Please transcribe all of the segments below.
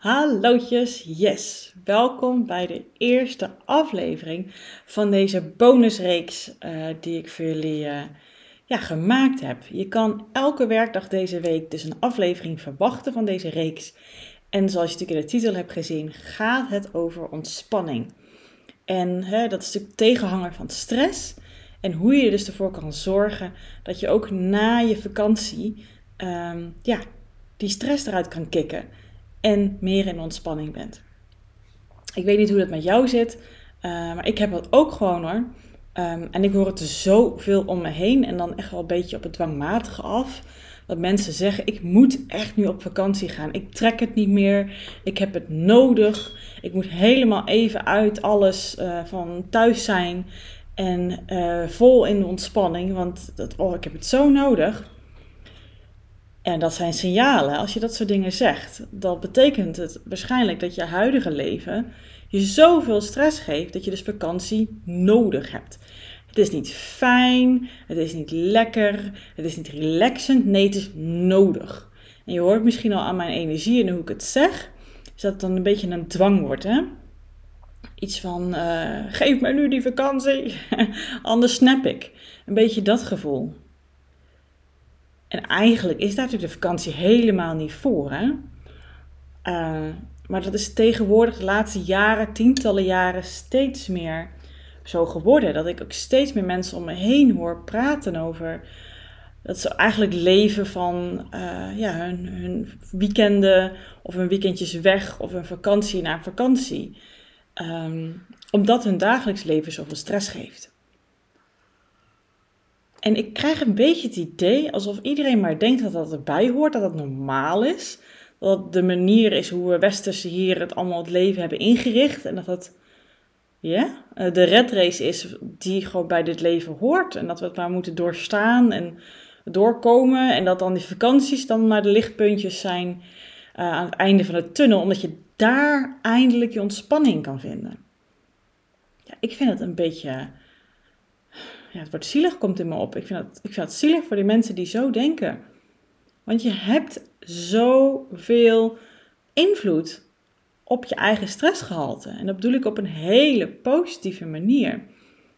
Hallootjes, yes! Welkom bij de eerste aflevering van deze bonusreeks uh, die ik voor jullie uh, ja, gemaakt heb. Je kan elke werkdag deze week dus een aflevering verwachten van deze reeks. En zoals je natuurlijk in de titel hebt gezien, gaat het over ontspanning. En hè, dat is natuurlijk tegenhanger van stress. En hoe je dus ervoor kan zorgen dat je ook na je vakantie um, ja, die stress eruit kan kicken en meer in ontspanning bent. Ik weet niet hoe dat met jou zit, uh, maar ik heb dat ook gewoon hoor. Um, en ik hoor het zoveel om me heen en dan echt wel een beetje op het dwangmatige af. Dat mensen zeggen, ik moet echt nu op vakantie gaan. Ik trek het niet meer. Ik heb het nodig. Ik moet helemaal even uit alles uh, van thuis zijn. En uh, vol in de ontspanning. Want dat, oh, ik heb het zo nodig. En dat zijn signalen. Als je dat soort dingen zegt, dan betekent het waarschijnlijk dat je huidige leven je zoveel stress geeft dat je dus vakantie nodig hebt. Het is niet fijn, het is niet lekker, het is niet relaxend. Nee, het is nodig. En je hoort misschien al aan mijn energie en hoe ik het zeg, is dat het dan een beetje een dwang wordt. Hè? Iets van, uh, geef mij nu die vakantie, anders snap ik. Een beetje dat gevoel. En eigenlijk is daar natuurlijk de vakantie helemaal niet voor. Hè? Uh, maar dat is tegenwoordig de laatste jaren, tientallen jaren, steeds meer zo geworden. Dat ik ook steeds meer mensen om me heen hoor praten over dat ze eigenlijk leven van uh, ja, hun, hun, weekenden of hun weekendjes weg of een vakantie naar vakantie. Um, omdat hun dagelijks leven zoveel stress geeft. En ik krijg een beetje het idee alsof iedereen maar denkt dat dat erbij hoort, dat dat normaal is. Dat de manier is hoe we westerse hier het allemaal het leven hebben ingericht. En dat dat eh, de red race is die gewoon bij dit leven hoort. En dat we het maar moeten doorstaan en doorkomen. En dat dan die vakanties dan maar de lichtpuntjes zijn uh, aan het einde van de tunnel. Omdat je daar eindelijk je ontspanning kan vinden. Ja, ik vind het een beetje ja, het woord zielig komt in me op. Ik vind, dat, ik vind dat zielig voor die mensen die zo denken. Want je hebt zoveel invloed op je eigen stressgehalte. En dat bedoel ik op een hele positieve manier.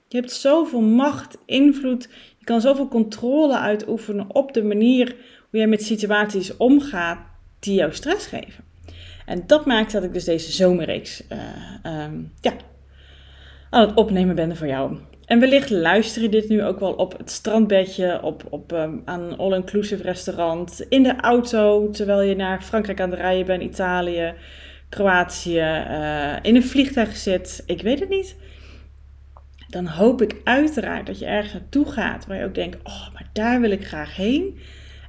Je hebt zoveel macht, invloed. Je kan zoveel controle uitoefenen op de manier hoe jij met situaties omgaat die jou stress geven. En dat maakt dat ik dus deze zomerreeks uh, ja, aan het opnemen ben voor jou. En wellicht luister je dit nu ook wel op het strandbedje, op, op um, aan een all-inclusive restaurant, in de auto, terwijl je naar Frankrijk aan het rijden bent, Italië, Kroatië, uh, in een vliegtuig zit. Ik weet het niet. Dan hoop ik uiteraard dat je ergens naartoe gaat waar je ook denkt: oh, maar daar wil ik graag heen.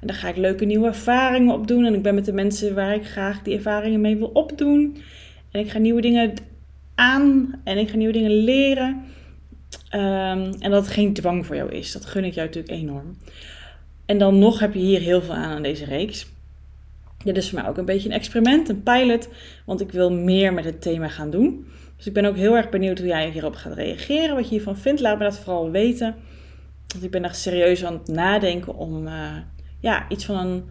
En dan ga ik leuke nieuwe ervaringen opdoen. En ik ben met de mensen waar ik graag die ervaringen mee wil opdoen. En ik ga nieuwe dingen aan en ik ga nieuwe dingen leren. Um, en dat het geen dwang voor jou is. Dat gun ik jou natuurlijk enorm. En dan nog heb je hier heel veel aan aan deze reeks. Dit is voor mij ook een beetje een experiment, een pilot, want ik wil meer met het thema gaan doen. Dus ik ben ook heel erg benieuwd hoe jij hierop gaat reageren, wat je hiervan vindt. Laat me dat vooral weten. Want ik ben echt serieus aan het nadenken om uh, ja, iets van een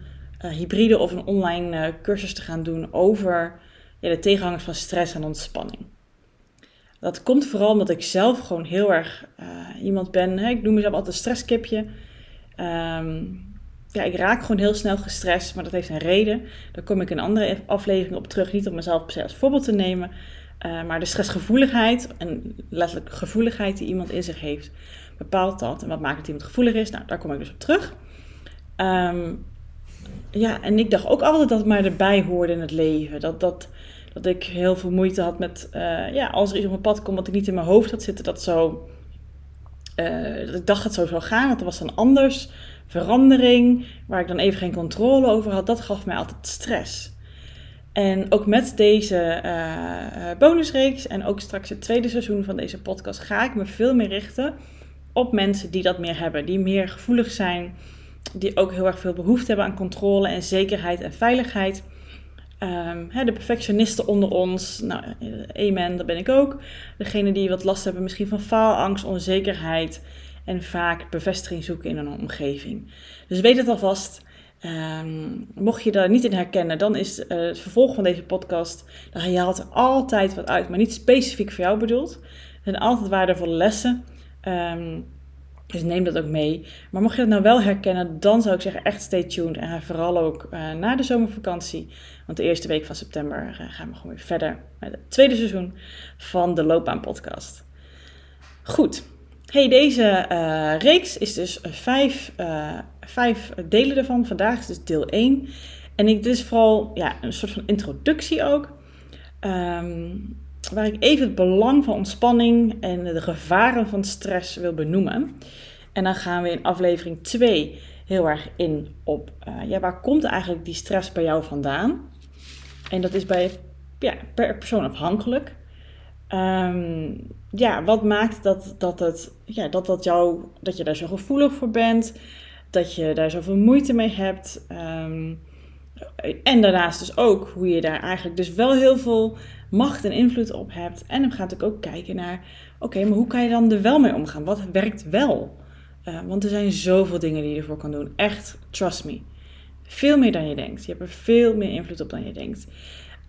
uh, hybride of een online uh, cursus te gaan doen over ja, de tegenhangers van stress en ontspanning. Dat komt vooral omdat ik zelf gewoon heel erg uh, iemand ben. Hè? Ik noem mezelf altijd een stresskipje. Um, ja, ik raak gewoon heel snel gestrest, maar dat heeft een reden. Daar kom ik in andere aflevering op terug. Niet om mezelf per se als voorbeeld te nemen. Uh, maar de stressgevoeligheid en letterlijk gevoeligheid die iemand in zich heeft, bepaalt dat. En wat maakt dat iemand gevoelig is? Nou, daar kom ik dus op terug. Um, ja, en ik dacht ook altijd dat het maar erbij hoorde in het leven. Dat, dat, dat ik heel veel moeite had met, uh, ja, als er iets op mijn pad komt wat ik niet in mijn hoofd had zitten, dat zo, uh, dat ik dacht dat het zo zou gaan, dat er was dan anders, verandering, waar ik dan even geen controle over had, dat gaf mij altijd stress. En ook met deze uh, bonusreeks en ook straks het tweede seizoen van deze podcast ga ik me veel meer richten op mensen die dat meer hebben, die meer gevoelig zijn, die ook heel erg veel behoefte hebben aan controle en zekerheid en veiligheid. Um, hè, de perfectionisten onder ons, nou, eh, amen, dat ben ik ook. Degene die wat last hebben misschien van faalangst, onzekerheid en vaak bevestiging zoeken in een omgeving. Dus weet het alvast, Ehm, mocht je daar niet in herkennen, dan is uh, het vervolg van deze podcast, je haalt altijd wat uit, maar niet specifiek voor jou bedoeld. Er zijn altijd waardevolle lessen. Um, dus neem dat ook mee. Maar mocht je dat nou wel herkennen, dan zou ik zeggen echt stay tuned. En vooral ook uh, na de zomervakantie. Want de eerste week van september uh, gaan we gewoon weer verder met het tweede seizoen van de Loopbaan Podcast. Goed. Hey, deze uh, reeks is dus vijf, vijf delen ervan. Vandaag is dus deel 1. En ik, dit is vooral ja, een soort van introductie ook. Um, waar ik even het belang van ontspanning en de gevaren van stress wil benoemen. En dan gaan we in aflevering 2 heel erg in op, uh, ja, waar komt eigenlijk die stress bij jou vandaan? En dat is bij, ja, per persoon afhankelijk. Um, ja, wat maakt dat, dat, het, ja, dat, dat, jou, dat je daar zo gevoelig voor bent? Dat je daar zoveel moeite mee hebt? Um, en daarnaast dus ook hoe je daar eigenlijk dus wel heel veel macht en invloed op hebt. En dan gaat natuurlijk ook kijken naar, oké, maar hoe kan je dan er wel mee omgaan? Wat werkt wel? Uh, want er zijn zoveel dingen die je ervoor kan doen. Echt, trust me. Veel meer dan je denkt. Je hebt er veel meer invloed op dan je denkt.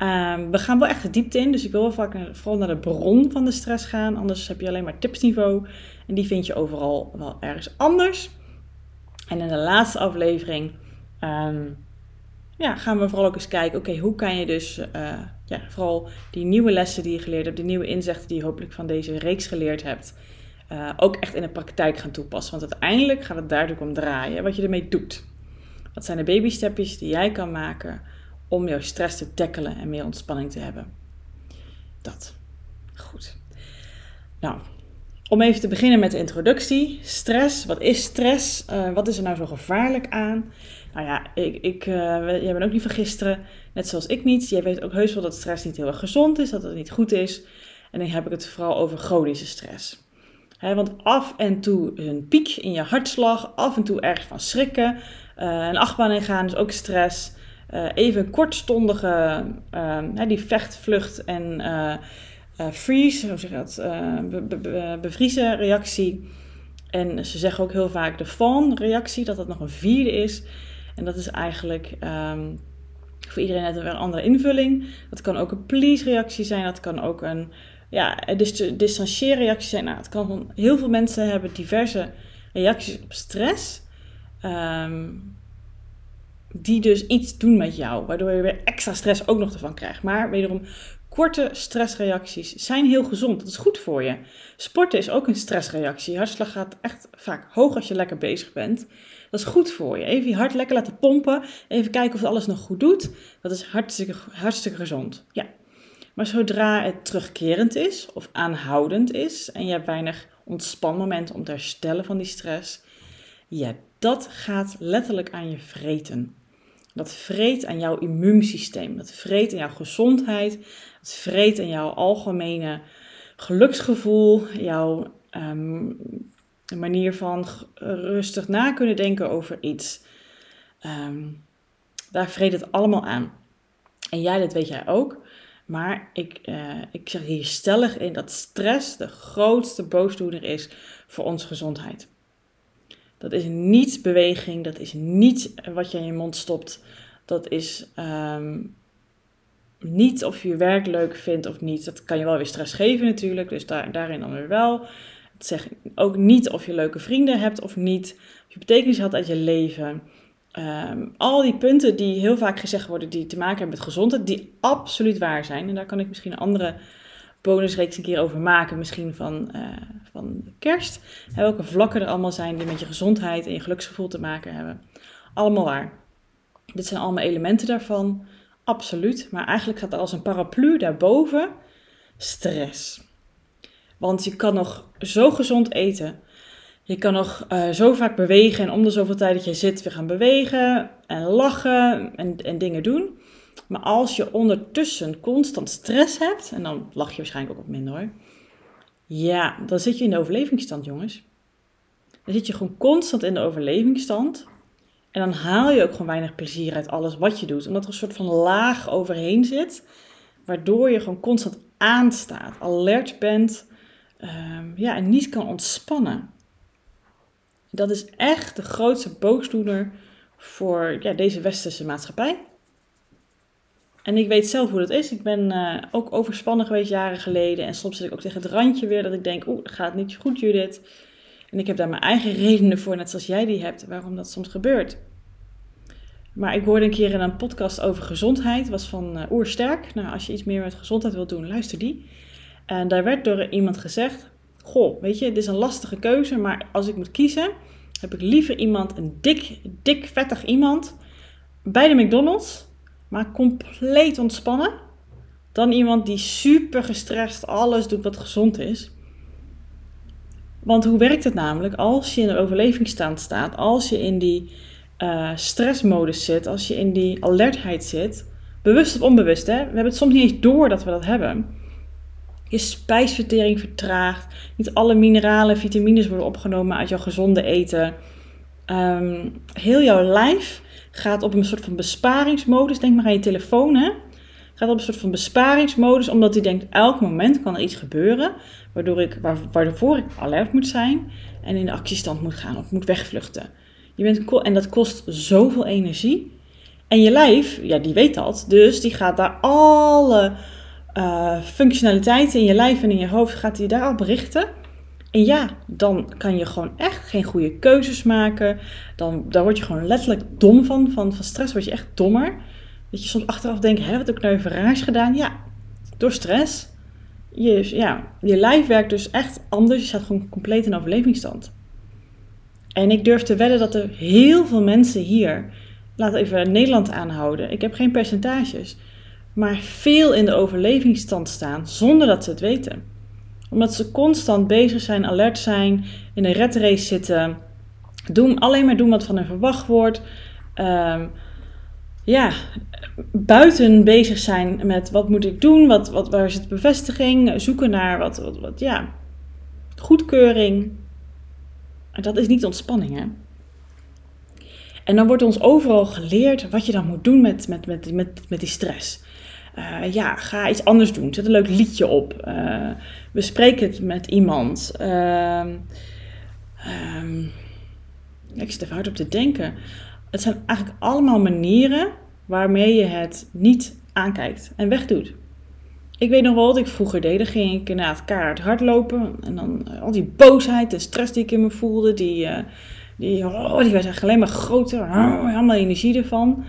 Um, we gaan wel echt de diepte in, dus ik wil wel vaak naar, vooral naar de bron van de stress gaan. Anders heb je alleen maar tipsniveau. En die vind je overal wel ergens anders. En in de laatste aflevering um, ja, gaan we vooral ook eens kijken, oké, hoe kan je dus uh, ja, vooral die nieuwe lessen die je geleerd hebt, die nieuwe inzichten die je hopelijk van deze reeks geleerd hebt, uh, ook echt in de praktijk gaan toepassen. Want uiteindelijk gaat het daar om draaien, wat je ermee doet. Wat zijn de babystepjes die jij kan maken om jouw stress te tackelen en meer ontspanning te hebben? Dat. Goed. Nou, om even te beginnen met de introductie. Stress, wat is stress? Uh, wat is er nou zo gevaarlijk aan? Nou ja, ik, ik, uh, jij bent ook niet van gisteren, net zoals ik niet. Jij weet ook heus wel dat stress niet heel erg gezond is, dat het niet goed is. En dan heb ik het vooral over chronische stress. want af en toe een piek in je hartslag, af en toe ergens van schrikken. Uh, een achtbaan ingaan is ook stress. Uh, even kortstondige, die vecht, vlucht en freeze, hoe zeg je dat, be, bevriezen reactie. En ze zeggen ook heel vaak de fawn reactie, dat dat nog een vierde is. En dat is eigenlijk um, voor iedereen net een andere invulling. Dat kan ook een please-reactie zijn, dat kan ook een ja, distancieerreactie zijn. Nou, het kan heel veel mensen hebben diverse reacties op stress. Um, die dus iets doen met jou, waardoor je weer extra stress ook nog ervan krijgt. Maar wederom, korte stressreacties zijn heel gezond. Dat is goed voor je. Sporten is ook een stressreactie. Hartslag gaat echt vaak hoog als je lekker bezig bent. Dat is goed voor je. Even je hart lekker laten pompen. Even kijken of alles nog goed doet. Dat is hartstikke, hartstikke gezond. Ja. Maar zodra het terugkerend is of aanhoudend is en je hebt weinig ontspanmomenten om te herstellen van die stress, ja, dat gaat letterlijk aan je vreten. Dat vreet aan jouw immuunsysteem. Dat vreet aan jouw gezondheid. Dat vreet aan jouw algemene geluksgevoel. Jouw um, manier van rustig na kunnen denken over iets. Um, daar vreet het allemaal aan. En jij, dat weet jij ook. Maar ik, uh, ik zeg hier stellig in dat stress de grootste boosdoener is voor onze gezondheid. Dat is niet beweging, dat is niet wat je in je mond stopt. Dat is um, niet of je je werk leuk vindt of niet. Dat kan je wel weer stress geven natuurlijk, dus daar, daarin dan weer wel. Het zegt ook niet of je leuke vrienden hebt of niet. Of je betekenis had uit je leven. Um, al die punten die heel vaak gezegd worden die te maken hebben met gezondheid, die absoluut waar zijn. En daar kan ik misschien een andere bonusreeks een keer over maken, misschien van, uh, van kerst. welke vlakken er allemaal zijn die met je gezondheid en je geluksgevoel te maken hebben. Allemaal waar. Dit zijn allemaal elementen daarvan, absoluut. Maar eigenlijk gaat er als een paraplu daarboven stress. Want je kan nog zo gezond eten. Je kan nog uh, zo vaak bewegen en om de zoveel tijd dat je zit weer gaan bewegen en lachen en, en dingen doen. Maar als je ondertussen constant stress hebt, en dan lach je waarschijnlijk ook wat minder hoor. Ja, dan zit je in de overlevingsstand, jongens. Dan zit je gewoon constant in de overlevingsstand. En dan haal je ook gewoon weinig plezier uit alles wat je doet. Omdat er een soort van laag overheen zit. Waardoor je gewoon constant aanstaat, alert bent. Um, ja, en niet kan ontspannen. Dat is echt de grootste boosdoener voor ja, deze westerse maatschappij. En ik weet zelf hoe dat is. Ik ben uh, ook overspannen geweest jaren geleden. En soms zit ik ook tegen het randje weer dat ik denk, oeh, gaat niet goed Judith. En ik heb daar mijn eigen redenen voor, net zoals jij die hebt, waarom dat soms gebeurt. Maar ik hoorde een keer in een podcast over gezondheid, was van uh, Oersterk. Nou, als je iets meer met gezondheid wilt doen, luister die. En daar werd door iemand gezegd, goh, weet je, het is een lastige keuze, maar als ik moet kiezen, heb ik liever iemand, een dik, dik, vettig iemand, bij de McDonald's, maar compleet ontspannen, dan iemand die super gestrest alles doet wat gezond is. Want hoe werkt het namelijk als je in de overlevingsstand staat, als je in die uh, stressmodus zit, als je in die alertheid zit, bewust of onbewust, hè? we hebben het soms niet eens door dat we dat hebben. Je spijsvertering vertraagt, niet alle mineralen, vitamines worden opgenomen uit jouw gezonde eten. Um, heel jouw lijf gaat op een soort van besparingsmodus. Denk maar aan je telefoon, hè? Gaat op een soort van besparingsmodus, omdat hij denkt: elk moment kan er iets gebeuren, waardoor ik, waar, alert moet zijn en in de actiestand moet gaan of moet wegvluchten. Je bent, en dat kost zoveel energie. En je lijf, ja, die weet dat. Dus die gaat daar alle uh, functionaliteiten in je lijf en in je hoofd, gaat die daarop richten. En ja, dan kan je gewoon echt geen goede keuzes maken. Dan, daar word je gewoon letterlijk dom van. Van, van stress word je echt dommer. Dat je soms achteraf denkt, hè, wat heb ik nou even raars gedaan? Ja, door stress. Je, ja, je lijf werkt dus echt anders. Je staat gewoon compleet in overlevingsstand. En ik durf te wedden dat er heel veel mensen hier, laat even Nederland aanhouden, ik heb geen percentages, maar veel in de overlevingsstand staan zonder dat ze het weten. Omdat ze constant bezig zijn, alert zijn, in een red race zitten, doen, alleen maar doen wat van hen verwacht wordt. Um, ja, buiten bezig zijn met wat moet ik doen, wat, wat, waar zit bevestiging, zoeken naar wat, wat, wat ja, goedkeuring. Dat is niet ontspanning, hè? En dan wordt ons overal geleerd wat je dan moet doen met, met, met, met, met die stress. Uh, ja, ga iets anders doen. Zet een leuk liedje op. Uh, bespreek het met iemand. Uh, ik zit even hard op te denken. Het zijn eigenlijk allemaal manieren waarmee je het niet aankijkt en wegdoet. Ik weet nog wel wat ik vroeger deed. Dan ging ik inderdaad kaart hardlopen. En dan uh, al die boosheid en stress die ik in me voelde, die, die, oh, die werd alleen maar groter. Oh, allemaal energie ervan.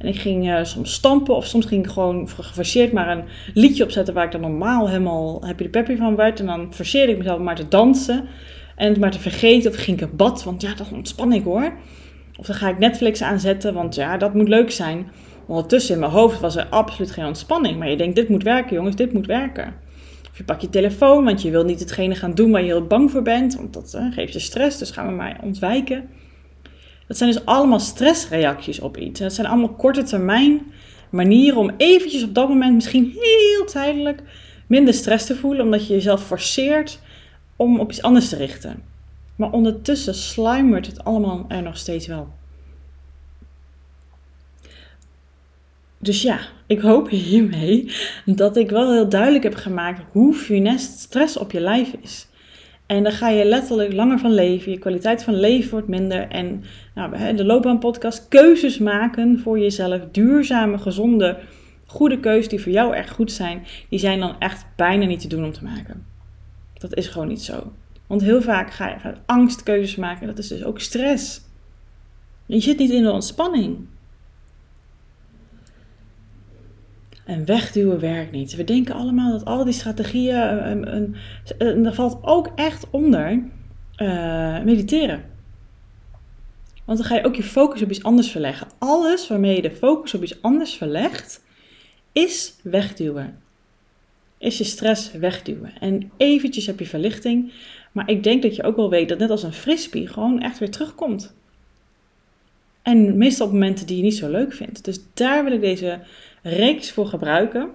En ik ging uh, soms stampen of soms ging ik gewoon geforceerd maar een liedje opzetten waar ik dan normaal helemaal happy de peppy van werd. En dan forceerde ik mezelf maar te dansen en het maar te vergeten. Of ging ik een bad, want ja, dat ontspan ik hoor. Of dan ga ik Netflix aanzetten, want ja, dat moet leuk zijn. Ondertussen in mijn hoofd was er absoluut geen ontspanning. Maar je denkt, dit moet werken jongens, dit moet werken. Of je pakt je telefoon, want je wil niet hetgene gaan doen waar je heel bang voor bent. Want dat uh, geeft je stress, dus gaan we maar ontwijken. Dat zijn dus allemaal stressreacties op iets. Dat zijn allemaal korte termijn manieren om eventjes op dat moment, misschien heel tijdelijk, minder stress te voelen. Omdat je jezelf forceert om op iets anders te richten. Maar ondertussen sluimert het allemaal er nog steeds wel. Dus ja, ik hoop hiermee dat ik wel heel duidelijk heb gemaakt hoe funest stress op je lijf is. En dan ga je letterlijk langer van leven, je kwaliteit van leven wordt minder. En nou, de loopbaanpodcast, keuzes maken voor jezelf, duurzame, gezonde, goede keuzes die voor jou echt goed zijn, die zijn dan echt bijna niet te doen om te maken. Dat is gewoon niet zo. Want heel vaak ga je uit angst keuzes maken, dat is dus ook stress. Je zit niet in de ontspanning. En wegduwen werkt niet. We denken allemaal dat al die strategieën. En daar valt ook echt onder uh, mediteren. Want dan ga je ook je focus op iets anders verleggen. Alles waarmee je de focus op iets anders verlegt, is wegduwen. Is je stress wegduwen. En eventjes heb je verlichting. Maar ik denk dat je ook wel weet dat net als een frisbee gewoon echt weer terugkomt. En meestal op momenten die je niet zo leuk vindt. Dus daar wil ik deze reeks voor gebruiken.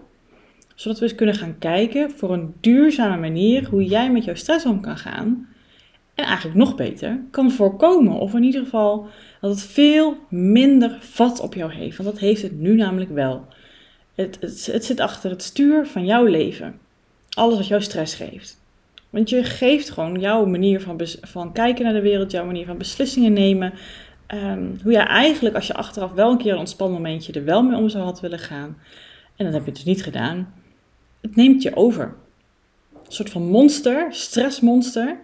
Zodat we eens kunnen gaan kijken voor een duurzame manier hoe jij met jouw stress om kan gaan. En eigenlijk nog beter kan voorkomen. Of in ieder geval dat het veel minder vat op jou heeft. Want dat heeft het nu namelijk wel. Het, het, het zit achter het stuur van jouw leven. Alles wat jou stress geeft. Want je geeft gewoon jouw manier van, van kijken naar de wereld, jouw manier van beslissingen nemen, Ehm, hoe jij eigenlijk, als je achteraf wel een keer een ontspannen momentje er wel mee om zou had willen gaan. En dat heb je dus niet gedaan. Het neemt je over. Een soort van monster, stressmonster,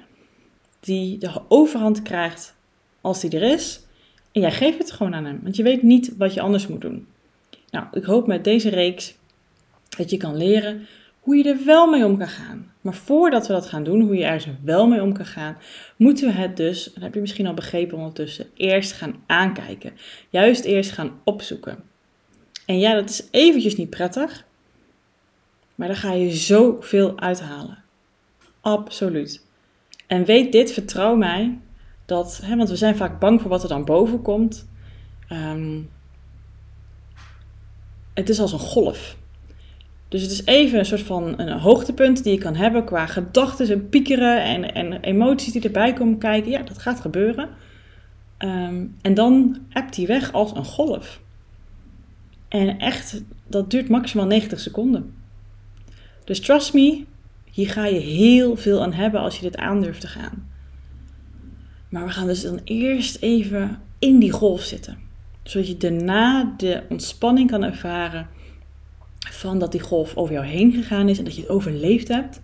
die de overhand krijgt als die er is. En jij geeft het gewoon aan hem, want je weet niet wat je anders moet doen. Nou, ik hoop met deze reeks dat je kan leren hoe je er wel mee om kan gaan. Maar voordat we dat gaan doen, hoe je er wel mee om kan gaan, moeten we het dus, dat heb je misschien al begrepen ondertussen, eerst gaan aankijken. Juist eerst gaan opzoeken. En ja, dat is eventjes niet prettig, maar daar ga je zoveel uithalen. Absoluut. En weet dit, vertrouw mij, dat, hè, want we zijn vaak bang voor wat er dan boven komt. Ehm, het is als een golf. Dus het is even een soort van een hoogtepunt die je kan hebben qua gedachten en piekeren en, en emoties die erbij komen kijken. Ja, dat gaat gebeuren. Ehm, en dan hebt die weg als een golf. En echt, dat duurt maximaal 90 seconden. Dus trust me, hier ga je heel veel aan hebben als je dit aandurft te gaan. Maar we gaan dus dan eerst even in die golf zitten. Zodat je daarna de ontspanning kan ervaren van dat die golf over jou heen gegaan is en dat je het overleefd hebt.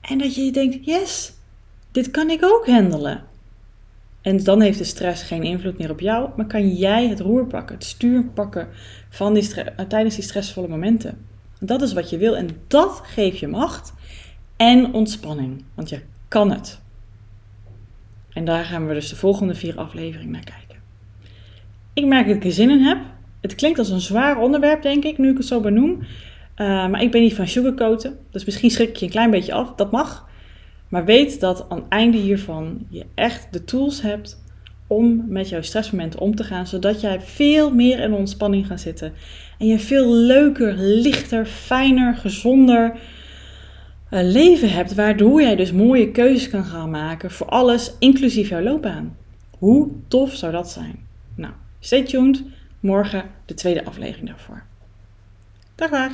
En dat je denkt, yes, dit kan ik ook handelen. En dan heeft de stress geen invloed meer op jou, maar kan jij het roer pakken, het stuur pakken van die tijdens die stressvolle momenten. Dat is wat je wil en dat geeft je macht en ontspanning, want je kan het. En daar gaan we dus de volgende vier afleveringen naar kijken. Ik merk dat ik er zin in heb. Het klinkt als een zwaar onderwerp, denk ik, nu ik het zo benoem. Uh, maar ik ben niet van sugarcoaten, dus misschien schrik ik je een klein beetje af. Dat mag. Maar weet dat aan het einde hiervan je echt de tools hebt om met jouw stressmomenten om te gaan, zodat jij veel meer in ontspanning gaat zitten. En je veel leuker, lichter, fijner, gezonder uh, leven hebt, waardoor jij dus mooie keuzes kan gaan maken voor alles, inclusief jouw loopbaan. Hoe tof zou dat zijn? Nou, stay tuned morgen de tweede aflevering daarvoor. Dag dag!